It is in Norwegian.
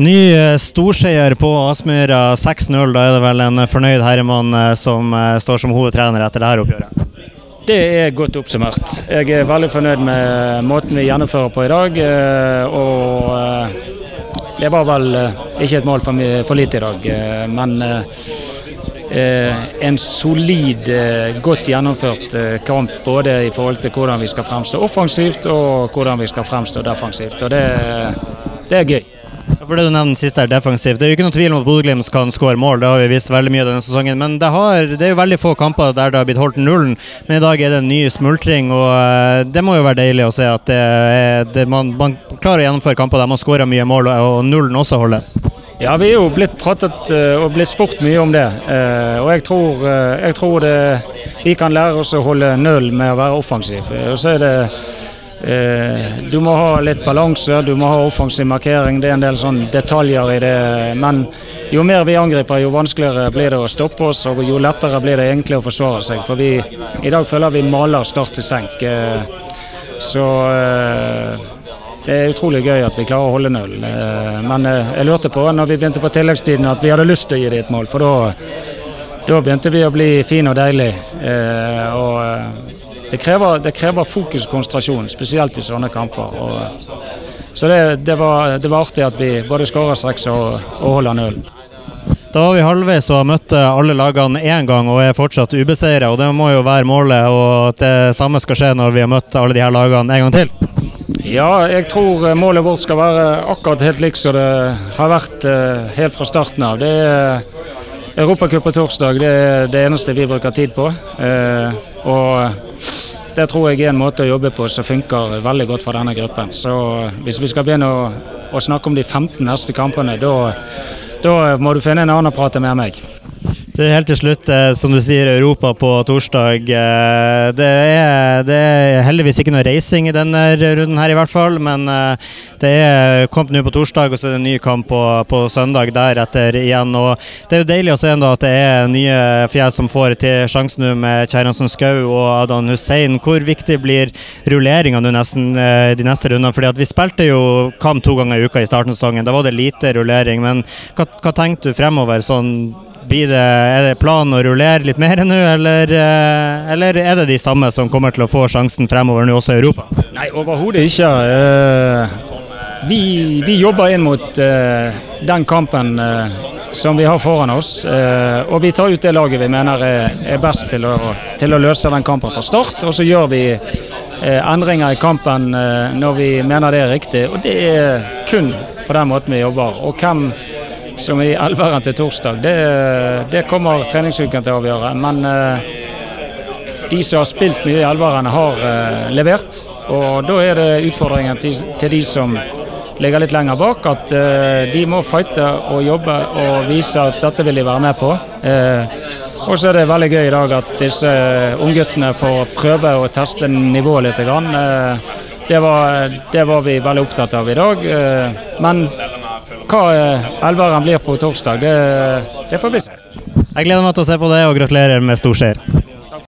Ny eh, storseier på Aspmyra, 6-0. Da er det vel en fornøyd herremann eh, som eh, står som hovedtrener etter dette oppgjøret? Det er godt oppsummert. Jeg er veldig fornøyd med måten vi gjennomfører på i dag. Og det var vel ikke et mål for, lite i dag, men en solid, godt gjennomført kamp. Både i forhold til hvordan vi skal fremstå offensivt og hvordan vi skal fremstå defensivt. Og det, det er gøy. For det du nevner sist er defensivt. Det er jo ikke noe tvil om at Bodø-Glimt kan skåre mål, det har vi vist veldig mye denne sesongen. Men det, har, det, er jo veldig få kamper der det har blitt holdt nullen. Men i dag er det en ny smultring, og eh, det må jo være deilig å se at det er, det, man, man, klarer å gjennomføre kamper der man skårer mye mål, og nullen også holdes. Ja, vi er jo blitt pratet eh, og blitt spurt mye om det. Eh, og jeg tror, jeg tror det, vi kan lære oss å holde null med å være offensiv. Og så er det du må ha litt balanse, du må ha offensiv markering. Det er en del sånn detaljer i det. Men jo mer vi angriper, jo vanskeligere blir det å stoppe oss, og jo lettere blir det egentlig å forsvare seg. For vi, i dag føler vi maler Start til senk. Eh, så eh, det er utrolig gøy at vi klarer å holde null. Men jeg lurte på når vi begynte på tilleggstiden at vi hadde lyst til å gi det et mål, for da, begynte vi å bli fine og deilige. Og det krever, det krever fokus og konsentrasjon, spesielt i sånne kamper. Og, så det, det, var, det, var, artig at vi både skåra seks og, og holder nullen. Da var vi halvveis og møtte alle lagene én gang og er fortsatt ubeseira. Det må jo være målet, og at det samme skal skje når vi har møtt alle de her lagene en gang til. Ja, jeg tror målet vårt skal være akkurat helt likt som det har vært eh, helt fra starten av. Det er Europacup på torsdag. Det er det eneste vi bruker tid på. Eh, og det tror jeg er en måte å jobbe på som funker veldig godt for denne gruppen. Så hvis vi skal begynne å, å snakke om de 15 neste kampene, da må du finne en annen å prate med meg. Helt til slutt, eh, som du sier, Europa på torsdag. Eh, det er, det er, heldigvis ikke noe reising i denne runden her, i hvert fall. Men eh, det er kamp nå på torsdag, og så er det en ny kamp på, på søndag deretter igjen. Og det er jo deilig å se enda at det er nye fjes som får til sjansen nå med Kjerransen Skau og Adan Hussein. Hvor viktig blir rulleringa nå nesten de neste rundene? Fordi at vi spilte jo kamp to ganger i uka i starten av sesongen. Da var det lite rullering. Men hva, hva tenkte du fremover? sånn blir det, er det planen å rullere litt mer nå, eller, eh, eller, er det de samme som kommer til å få sjansen fremover nå også i Europa? Nei, overhodet ikke. Eh, vi, vi, jobber inn mot eh, den kampen som vi har foran oss. Og vi tar ut det laget vi mener er best til å, til å løse den kampen fra start. Og så gjør vi endringer i kampen når vi mener det er riktig. Og det er kun på den måten vi jobber. Og hvem som i elveren til torsdag. Det, det kommer treningsuken til å avgjøre. Men uh, de som har spilt mye i elveren, har uh, levert. Og da er det utfordringen til, til de som ligger litt lenger bak, at uh, de må fighte og jobbe og vise at dette vil de være med på. og så er det veldig gøy i dag at disse ungguttene får prøve å teste nivået litt. Det var, det var vi veldig opptatt av i dag. Men hva eh, elveren blir på torsdag, det, det får vi se. Jeg gleder meg til å se på det, og gratulerer med storseier.